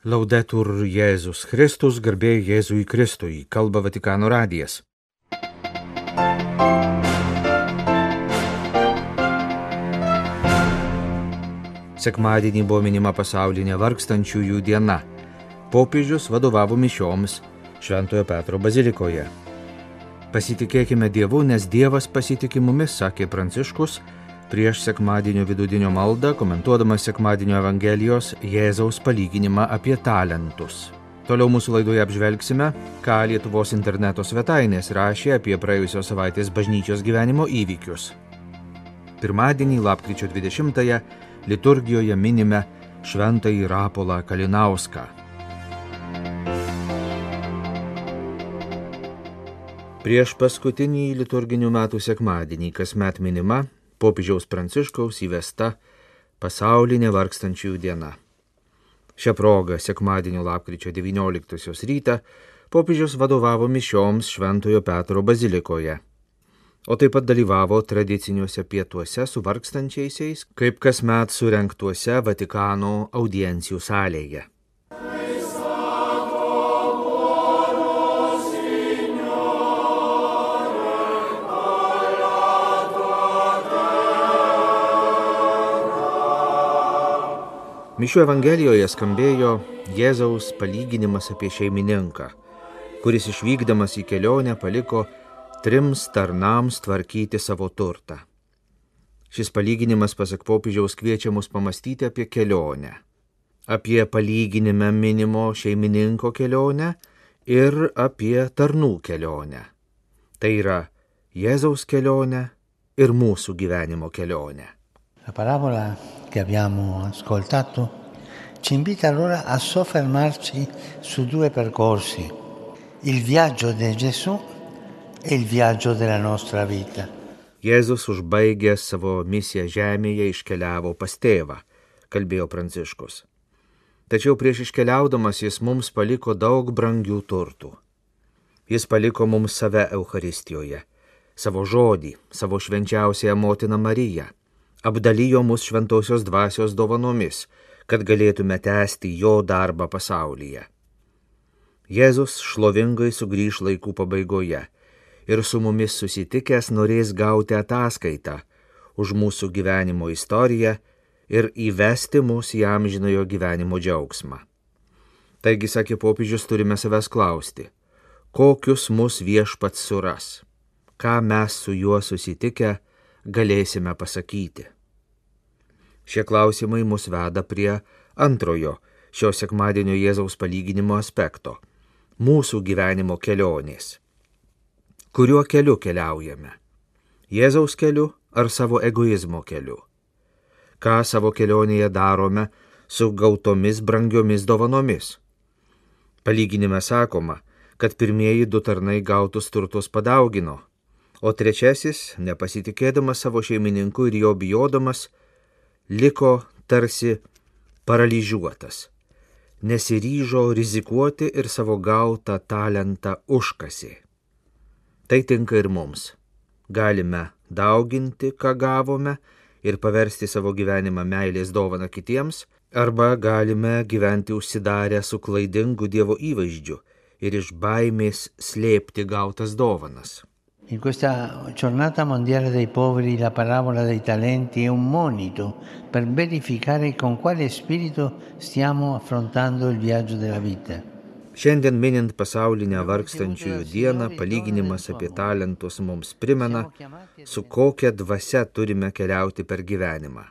Laudetur Jėzus Kristus, garbė Jėzui Kristui, kalba Vatikano radijas. Sekmadienį buvo minima pasaulinė vargstančiųjų diena. Popiežius vadovavo mišioms Šventojo Petro bazilikoje. Pasitikėkime Dievu, nes Dievas pasitikė mumis, sakė Pranciškus, prieš sekmadienio vidudinio maldą, komentuodamas sekmadienio Evangelijos Jėzaus palyginimą apie talentus. Toliau mūsų laidoje apžvelgsime, ką Lietuvos interneto svetainės rašė apie praėjusios savaitės bažnyčios gyvenimo įvykius. Pirmadienį, lapkričio 20-ąją, liturgijoje minime Šventąjį Rapolą Kalinauską. Prieš paskutinį liturginių metų sekmadienį kasmet minima popiežiaus Pranciškaus įvesta pasaulinė vargstančiųjų diena. Šią progą sekmadienio lapkričio 19 rytą popiežius vadovavo mišioms Šventojo Petro bazilikoje, o taip pat dalyvavo tradiciniuose pietuose su vargstančiaisiais, kaip kasmet surenktuose Vatikano audiencijų salėje. Mišių Evangelijoje skambėjo Jėzaus palyginimas apie šeimininką, kuris išvykdamas į kelionę paliko trims tarnams tvarkyti savo turtą. Šis palyginimas, pasak popiežiaus, kviečia mus pamastyti apie kelionę, apie palyginime minimo šeimininko kelionę ir apie tarnų kelionę. Tai yra Jėzaus kelionė ir mūsų gyvenimo kelionė. La parabola che abbiamo ascoltato ci invita allora a soffermarci su due percorsi, il viaggio di Gesù e il viaggio della nostra vita. Jėzus užbaigė savo misiją žemėje iškeliavo pas tėvą, kalbėjo Pranciškus. Tačiau prieš iškeliaudamas jis mums paliko daug brangių turtų. Jis paliko mums save Euharistijoje, savo žodį, savo švenčiausiąją motiną Mariją apdalijo mus šventosios dvasios dovanomis, kad galėtume tęsti jo darbą pasaulyje. Jėzus šlovingai sugrįž laikų pabaigoje ir su mumis susitikęs norės gauti ataskaitą už mūsų gyvenimo istoriją ir įvesti mus į amžinojo gyvenimo džiaugsmą. Taigi, sakė popiežius, turime savęs klausti, kokius mus viešpats suras, ką mes su juo susitikę galėsime pasakyti. Šie klausimai mus veda prie antrojo šio sekmadienio Jėzaus palyginimo aspekto - mūsų gyvenimo kelionės. Kuriuo keliu keliaujame? Jėzaus keliu ar savo egoizmo keliu? Ką savo kelionėje darome su gautomis brangiomis dovanomis? Palyginime sakoma, kad pirmieji du tarnai gautus turtus padaugino, o trečiasis, nepasitikėdamas savo šeimininku ir jo bijodamas, liko tarsi paralyžiuotas, nesiryžo rizikuoti ir savo gautą talentą užkasi. Tai tinka ir mums. Galime dauginti, ką gavome ir paversti savo gyvenimą meilės dovana kitiems, arba galime gyventi užsidarę su klaidingu Dievo įvaizdžiu ir iš baimės slėpti gautas dovanas. In questa giornata mondiale dei poveri la parabola dei talenti è un monito per verificare con quale spirito stiamo affrontando il viaggio della vita. Šiandien minint pasaulinę vargstančiųjų dieną, palyginimas apie talentus mums primena, su kokia dvasia turime keliauti per gyvenimą.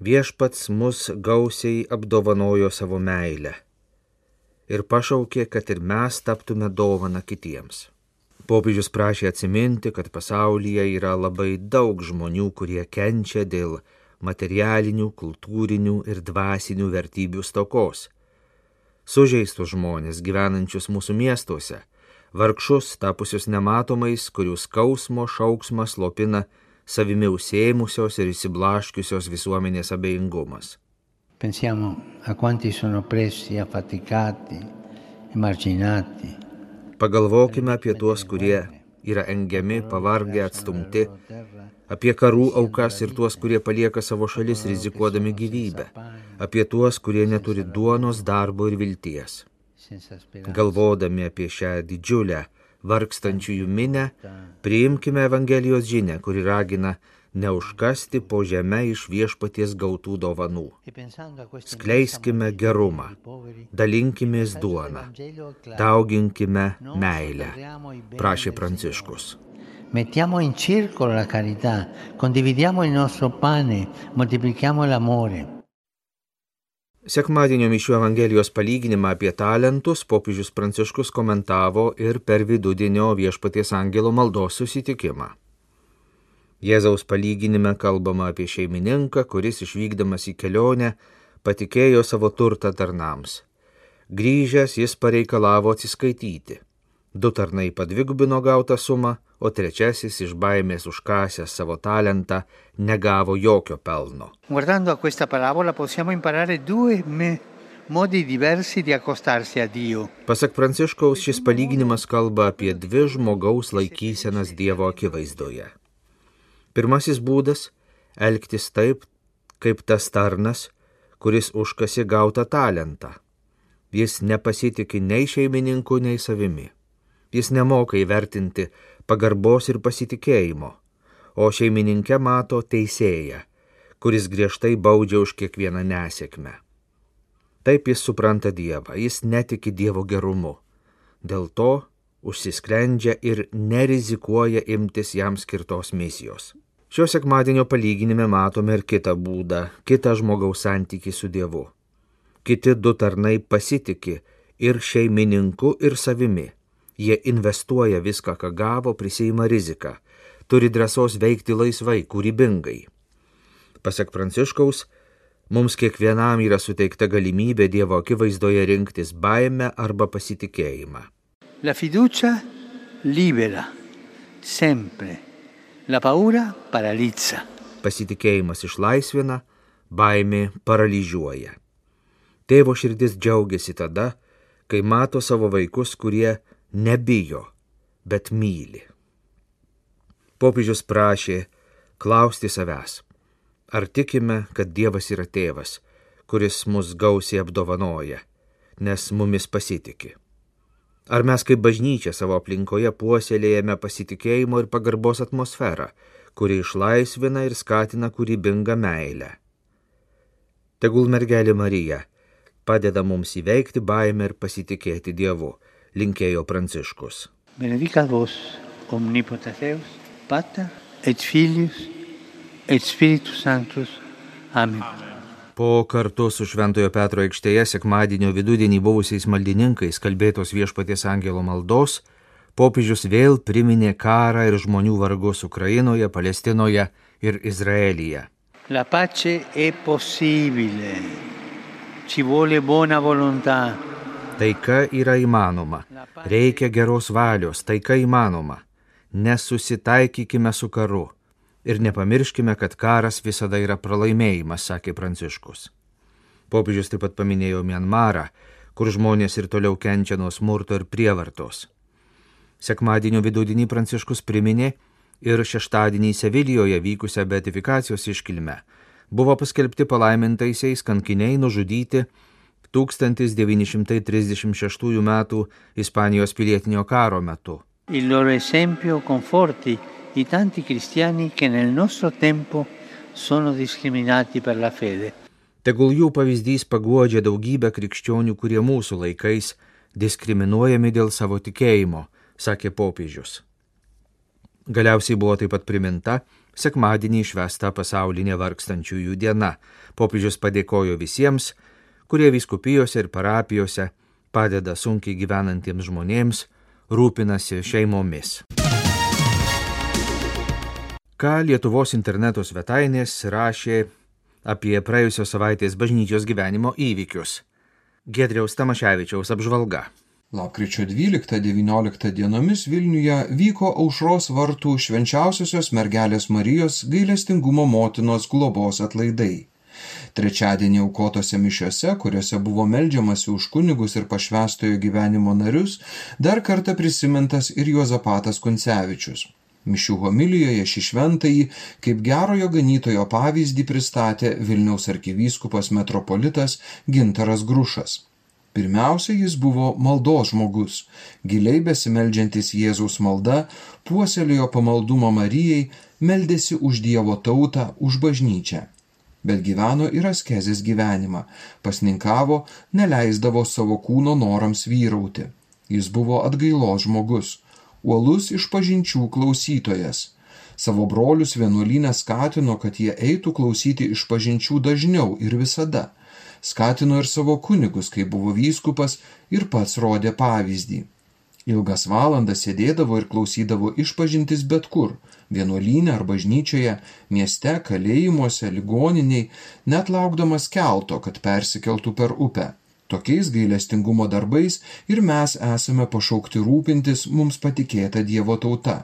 Viešpats mus gausiai apdovanojo savo meilę ir pašaukė, kad ir mes taptume dovana kitiems. Popiežius prašė atsiminti, kad pasaulyje yra labai daug žmonių, kurie kenčia dėl materialinių, kultūrinių ir dvasinių vertybių stokos. Sužeistus žmonės gyvenančius mūsų miestuose, vargšus tapusius nematomais, kurių skausmo šauksmas lopina savimi užsėmusios ir įsiblaškiusios visuomenės abejingumas. Pensiamo a quanti sono oppressi, affaticati, emarginati Pagalvokime apie tuos, kurie yra engiami, pavargę, atstumti, apie karų aukas ir tuos, kurie palieka savo šalis rizikuodami gyvybę, apie tuos, kurie neturi duonos, darbo ir vilties. Galvodami apie šią didžiulę, vargstančiųjų minę, priimkime Evangelijos žinę, kuri ragina neužkasti po žemę iš viešpaties gautų dovanų. Skleiskime gerumą, dalinkimės duoną, dauginkime meilę, prašė Pranciškus. Mettiamo in circolo la carità, condividiamo il nostro pane, moltiplichiamo l'amore. Sekmadienio mišių Evangelijos palyginimą apie talentus popiežius Pranciškus komentavo ir per vidudienio viešpaties angelo maldos susitikimą. Jėzaus palyginime kalbama apie šeimininką, kuris išvykdamas į kelionę patikėjo savo turtą tarnams. Grįžęs jis pareikalavo atsiskaityti. Du tarnai padvigubino gautą sumą, o trečiasis iš baimės užkasęs savo talentą negavo jokio pelno. Guardando a questa parabola possiamo imparare due me modi diversi di accostarsi a Dio. Pasak Pranciškaus, šis palyginimas kalba apie dvi žmogaus laikysenas Dievo akivaizdoje. Pirmasis būdas - elgtis taip, kaip tas tarnas, kuris užkasi gautą talentą. Jis nepasitikė nei šeimininku, nei savimi. Jis nemoka įvertinti pagarbos ir pasitikėjimo, o šeimininkė mato teisėją, kuris griežtai baudžia už kiekvieną nesėkmę. Taip jis supranta Dievą, jis netiki Dievo gerumu. Dėl to užsisklendžia ir nerizikuoja imtis jam skirtos misijos. Šio sekmadienio palyginime matome ir kitą būdą, kitą žmogaus santykį su Dievu. Kiti du tarnai pasitikė ir šeimininku, ir savimi. Jie investuoja viską, ką gavo, prisima riziką, turi drąsos veikti laisvai, kūrybingai. Pasak Pranciškaus, mums kiekvienam yra suteikta galimybė Dievo akivaizdoje rinktis baimę arba pasitikėjimą. La fiducia libera, sempre La paura paralizza. Pasitikėjimas išlaisvina, baimė paralyžiuoja. Tėvo širdis džiaugiasi tada, kai mato savo vaikus, kurie nebijo, bet myli. Popiežius prašė klausti savęs, ar tikime, kad Dievas yra tėvas, kuris mus gausiai apdovanoja, nes mumis pasitikė. Ar mes kaip bažnyčia savo aplinkoje puoselėjame pasitikėjimo ir pagarbos atmosferą, kuri išlaisvina ir skatina kūrybingą meilę. Tegul mergelė Marija padeda mums įveikti baimę ir pasitikėti Dievu, linkėjo Pranciškus. Benedicat vos, omnipotens Deus, Pater et Filius et Spiritus Sanctus. Amen. Amen. Po kartu su Šventojo Petro aikštėje sekmadienio vidudienį buvusiais maldininkais kalbėtos viešpaties angelo maldos, popiežius vėl priminė karą ir žmonių vargus Ukrainoje, Palestinoje ir Izraelyje. La pace è possibile. Ci vuole buona volontà. Taika yra įmanoma. Reikia geros valios, taika įmanoma. Nesusitaikykime su karu Ir nepamirškime, kad karas visada yra pralaimėjimas, sakė Pranciškus. Popiežius taip pat paminėjo Mianmarą, kur žmonės ir toliau kenčia nuo smurto ir prievartos. Sekmadienio vidudienį Pranciškus priminė ir šeštadienį Sevilijoje vykusią beatifikacijos iškilmę. Buvo paskelbti palaimintaisiais kankiniai nužudyti 1936 m. Ispanijos pilietinio karo metu. Il loro esempio conforti i tanti cristiani che nel nostro tempo sono discriminati per la fede. Tegul jų pavyzdys paguodžia daugybę krikščionių, kurie mūsų laikais diskriminuojami dėl savo tikėjimo, sakė popiežius. Galiausiai buvo taip pat priminta sekmadienį išvesta pasaulinė vargstančiųjų diena. Popiežius padėkojo visiems, kurie viskupijose ir parapijose padeda sunkiai gyvenantiems žmonėms, rūpinasi šeimomis ką Lietuvos interneto svetainės rašė apie praėjusios savaitės bažnyčios gyvenimo įvykius. Gedriaus Tamaševičiaus apžvalga. Lapkričio 12-19 dienomis Vilniuje vyko aušros vartų švenčiausiosios mergelės Marijos gailestingumo motinos globos atlaidai. Trečiadienį aukotose mišiose, kuriuose buvo melžiamasi už kunigus ir pašvestojo gyvenimo narius, dar kartą prisimintas ir Juozapatas Kuncevičius. Mišių homilijoje šį šventąjį kaip gerojo ganytojo pavyzdį pristatė Vilniaus arkivyskupas metropolitas Gintaras Grušas. Pirmiausia, jis buvo maldos žmogus, giliai besimeldžiantis Jėzaus malda, puoselėjo pamaldumą Marijai, meldėsi už Dievo tautą, už bažnyčią. Bet gyveno ir askezės gyvenimą, pasninkavo, neleisdavo savo kūno norams vyrauti. Jis buvo atgailos žmogus, uolus išpažinčių klausytojas. Savo brolius vienuolynę skatino, kad jie eitų klausyti išpažinčių dažniau ir visada. Skatino ir savo kunigus, kai buvo vyskupas ir pats rodė pavyzdį. Ilgas valandas sėdėdavo ir klausydavo išpažintis bet kur - vienuolynė ar bažnyčioje, mieste, kalėjimuose, ligoniniai, net laukdamas kelto, kad persikeltų per upę. Tokiais gailestingumo darbais ir mes esame pašaukti rūpintis mums patikėta Dievo tauta.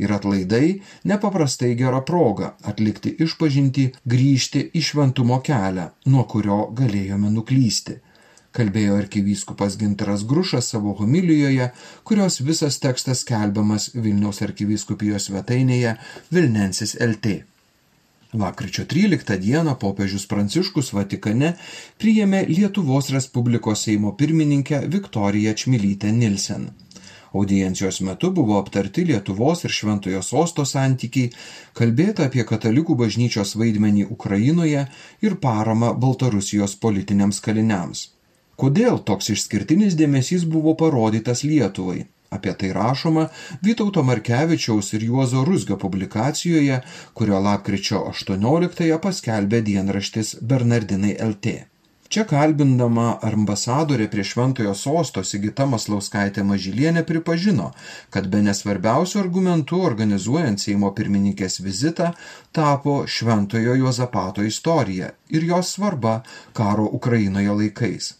Ir atlaidai nepaprastai gera proga atlikti išpažinti, grįžti į šventumo kelią, nuo kurio galėjome nuklysti. Kalbėjo arkivyskupas Gintaras Grušas savo homilijoje, kurios visas tekstas skelbiamas Vilniaus arkivyskupijos svetainėje Vilnensis LT. Lakryčio 13 dieną popiežius Pranciškus Vatikane priėmė Lietuvos Respublikos Seimo pirmininkę Viktoriją Čmilytę Nilsen. Audiencijos metu buvo aptarti Lietuvos ir Šventojo sosto santykiai, kalbėta apie katalikų bažnyčios vaidmenį Ukrainoje ir paramą Baltarusijos politiniams kaliniams. Kodėl toks išskirtinis dėmesys buvo parodytas Lietuvai? Apie tai rašoma Vytauto Markevičiaus ir Juozo Rusgio publikacijoje, kurio lapkričio 18-ąją paskelbė dienraštis Bernardinai LT. Čia kalbindama ambasadorė prie Šventojo sosto Sigita Maslauskaitė Mažylienė pripažino, kad be nesvarbiausių argumentų organizuojant Seimo pirmininkės vizitą tapo Šventojo Juozapato istorija ir jos svarba karo Ukrainoje laikais.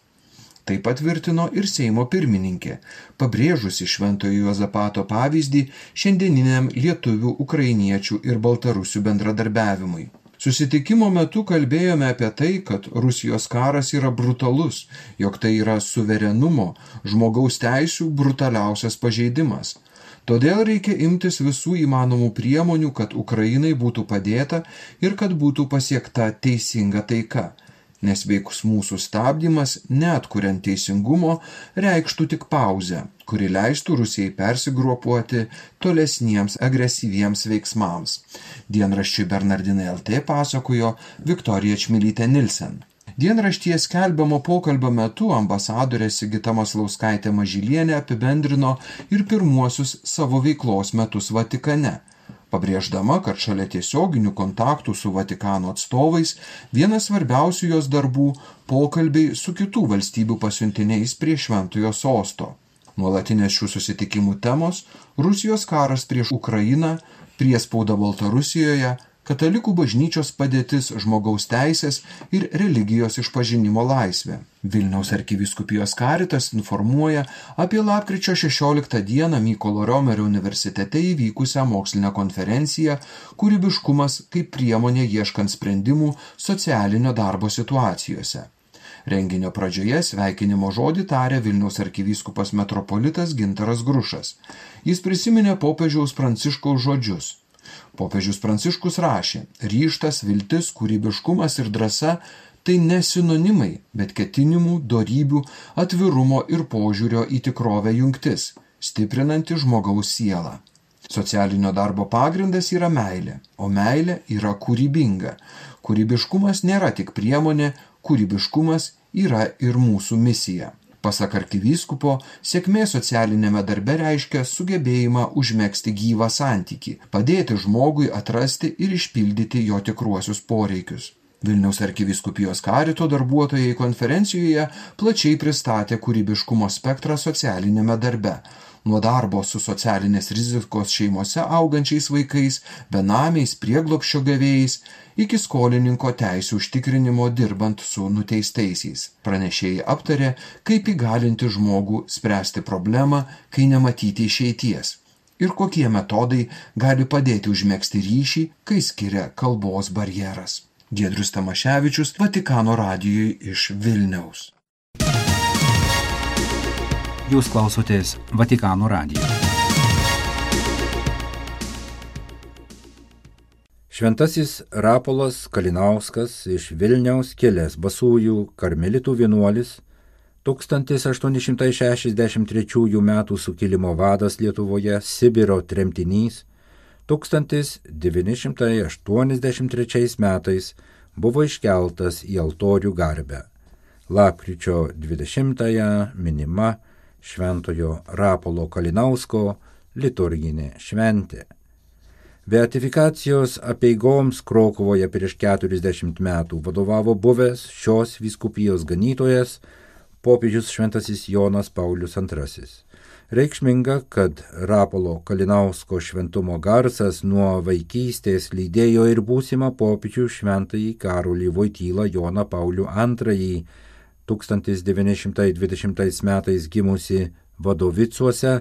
Tai patvirtino ir Seimo pirmininkė, pabrėžusi Šventojo Juozapato pavyzdį šiandieniniam lietuvių, ukrainiečių ir baltarusių bendradarbiavimui. Susitikimo metu kalbėjome apie tai, kad Rusijos karas yra brutalus, jog tai yra suverenumo, žmogaus teisų brutaliausias pažeidimas. Todėl reikia imtis visų įmanomų priemonių, kad Ukrainai būtų padėta ir kad būtų pasiekta teisinga taika nes veikus mūsų stabdymas, net kuriant teisingumo, reikštų tik pauzę, kuri leistų Rusijai persigruopuoti tolesniems agresyviems veiksmams. Dienraščiui Bernardinai LT pasakojo Viktorija Čmilytė Nilsen. Dienraštyje skelbiamo pokalbio metu ambasadorė Sigita Maslauskaitė Mažylienė apibendrino ir pirmuosius savo veiklos metus Vatikane – pabrėždama, kad šalia tiesioginių kontaktų su Vatikano atstovais vienas svarbiausių jos darbų - pokalbiai su kitų valstybių pasiuntiniais prie šventojo sosto. Nuolatinės šių susitikimų temos - Rusijos karas prieš Ukrainą, priespauda Baltarusijoje, katalikų bažnyčios padėtis žmogaus teisės ir religijos išpažinimo laisvė. Vilniaus arkiviskupijos karitas informuoja apie lapkričio 16 dieną Mykolo Romerio universitete įvykusią mokslinę konferenciją Kūrybiškumas kaip priemonė ieškant sprendimų socialinio darbo situacijose. Renginio pradžioje sveikinimo žodį tarė Vilniaus arkivyskupas metropolitas Gintaras Grušas. Jis prisiminė popiežiaus pranciškaus žodžius Popiežius Pranciškus rašė, ryštas, viltis, kūrybiškumas ir drąsa tai ne sinonimai, bet ketinimų, darybių, atvirumo ir požiūrio į tikrovę jungtis, stiprinanti žmogaus sielą. Socialinio darbo pagrindas yra meilė, o meilė yra kūrybinga. Kūrybiškumas nėra tik priemonė, kūrybiškumas yra ir mūsų misija. Pasak arkivyskupo, sėkmė socialinėme darbe reiškia sugebėjimą užmėgsti gyvą santykį, padėti žmogui atrasti ir išpildyti jo tikruosius poreikius. Vilniaus arkiviskupijos karito darbuotojai konferencijoje plačiai pristatė kūrybiškumo spektrą socialinėme darbe nuo darbo su socialinės rizikos šeimose augančiais vaikais, benamiais, prieglopščio gavėjais iki skolininko teisų užtikrinimo dirbant su nuteistaisiais. Pranešėjai aptarė, kaip įgalinti žmogų spręsti problemą, kai nematyti išeities. Ir kokie metodai gali padėti užmėgsti ryšį, kai skiria kalbos barjeras. Giedrius Tamaševičius Vatikano radijui iš Vilniaus. Jūs klausotės Vatikano radijo. Šventasis Rapolas Kalinauskas iš Vilniaus kilęs basųjų karmelitų vienuolis 1863 m. sukilimo vadas Lietuvoje, Sibiro tremtinys, 1983 metais buvo iškeltas į altorių garbę. Lapkričio 20-ąją minima Šventojo Rapolo Kalinausko liturginė šventė. Beatifikacijos apieigoms Krokovoje prieš 40 metų vadovavo buvęs šios vyskupijos ganytojas popiežius šventasis Jonas Paulius II. Reikšminga, kad Rapolo Kalinausko šventumo garsas nuo vaikystės lydėjo ir būsimą popiežių šventąjį Karolį Vojtylą Joną Paulių II 1920 metais gimusi Vadovicuose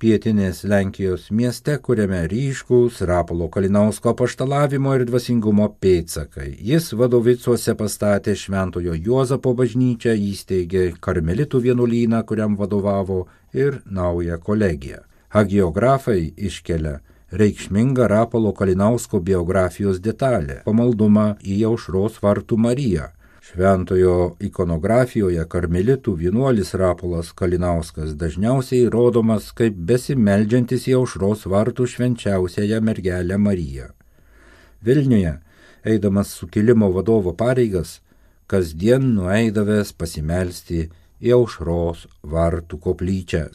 pietinės Lenkijos mieste, kuriame ryškus Rapolo Kalinausko paštalavimo ir dvasingumo pėtsakai. Jis vadovicuose pastatė Šventojo Juozapo bažnyčią, įsteigė karmelitų vienuolyną, kuriam vadovavo ir naują kolegiją. Hagiografai iškelia reikšmingą Rapolo Kalinausko biografijos detalę - pamaldumą į aušros vartų Mariją Šventojo ikonografijoje karmelitų vienuolis Rapolas Kalinauskas dažniausiai rodomas kaip besimeldžiantis į aušros vartų švenčiausiąją mergelę Mariją. Vilniuje, eidamas sukilimo vadovo pareigas, kasdien nueidavęs pasimelsti į aušros vartų koplyčią.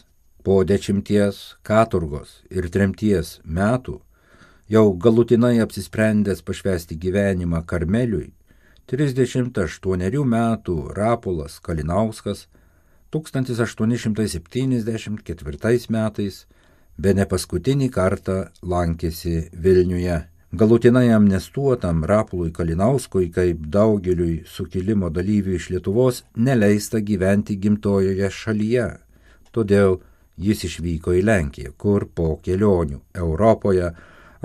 Po dešimties katurgos ir tremties metų, jau galutinai apsisprendęs pašvesti gyvenimą karmeliui, 38 metų Rapolas Kalinauskas 1874 metais be ne paskutinį kartą lankėsi Vilniuje. Galutinai amnestuotam Rapolui Kalinauskui, kaip daugeliui sukilimo dalyvių iš Lietuvos, neleista gyventi gimtojoje šalyje. Todėl jis išvyko į Lenkiją, kur po kelionių Europoje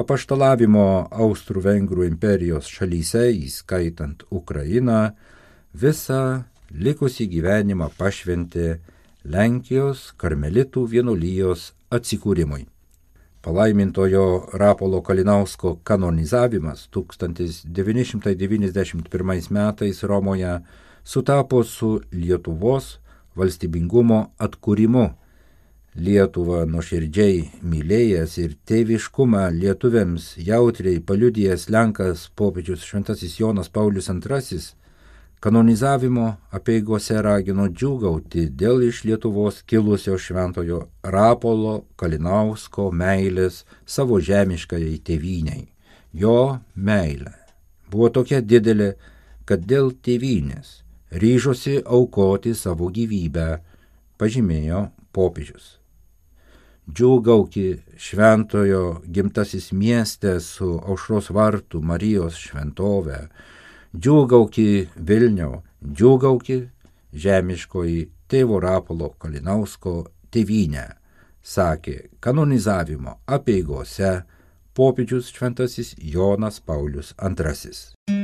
apaštalavimo Austrų-Vengrų imperijos šalyse, įskaitant Ukrainą, visą likusį gyvenimą pašventė Lenkijos karmelitų vienuolijos atsikūrimui. Palaimintojo Rapolo Kalinausko kanonizavimas 1991 metais Romoje sutapo su Lietuvos valstybingumo atkūrimu Lietuvą nuoširdžiai mylėjęs ir tėviškumą lietuviams jautriai paliudijęs Lenkas popiežius Šventasis Jonas Paulius II, kanonizavimo apieigose ragino džiūgauti dėl iš Lietuvos kilusio šventojo Rapolo Kalinausko meilės savo žemiškajai tėvyniai. Jo meilė buvo tokia didelė, kad dėl tėvynės ryžosi aukoti savo gyvybę, pažymėjo popiežius. Džiūgauki šventojo gimtasis mieste su aušros vartų Marijos šventove. Džiūgauki Vilniau, džiūgauki žemiškoji tėvo Rapolo Kalinausko tėvynė, sakė kanonizavimo apieigose popiežius šventasis Jonas Paulius II.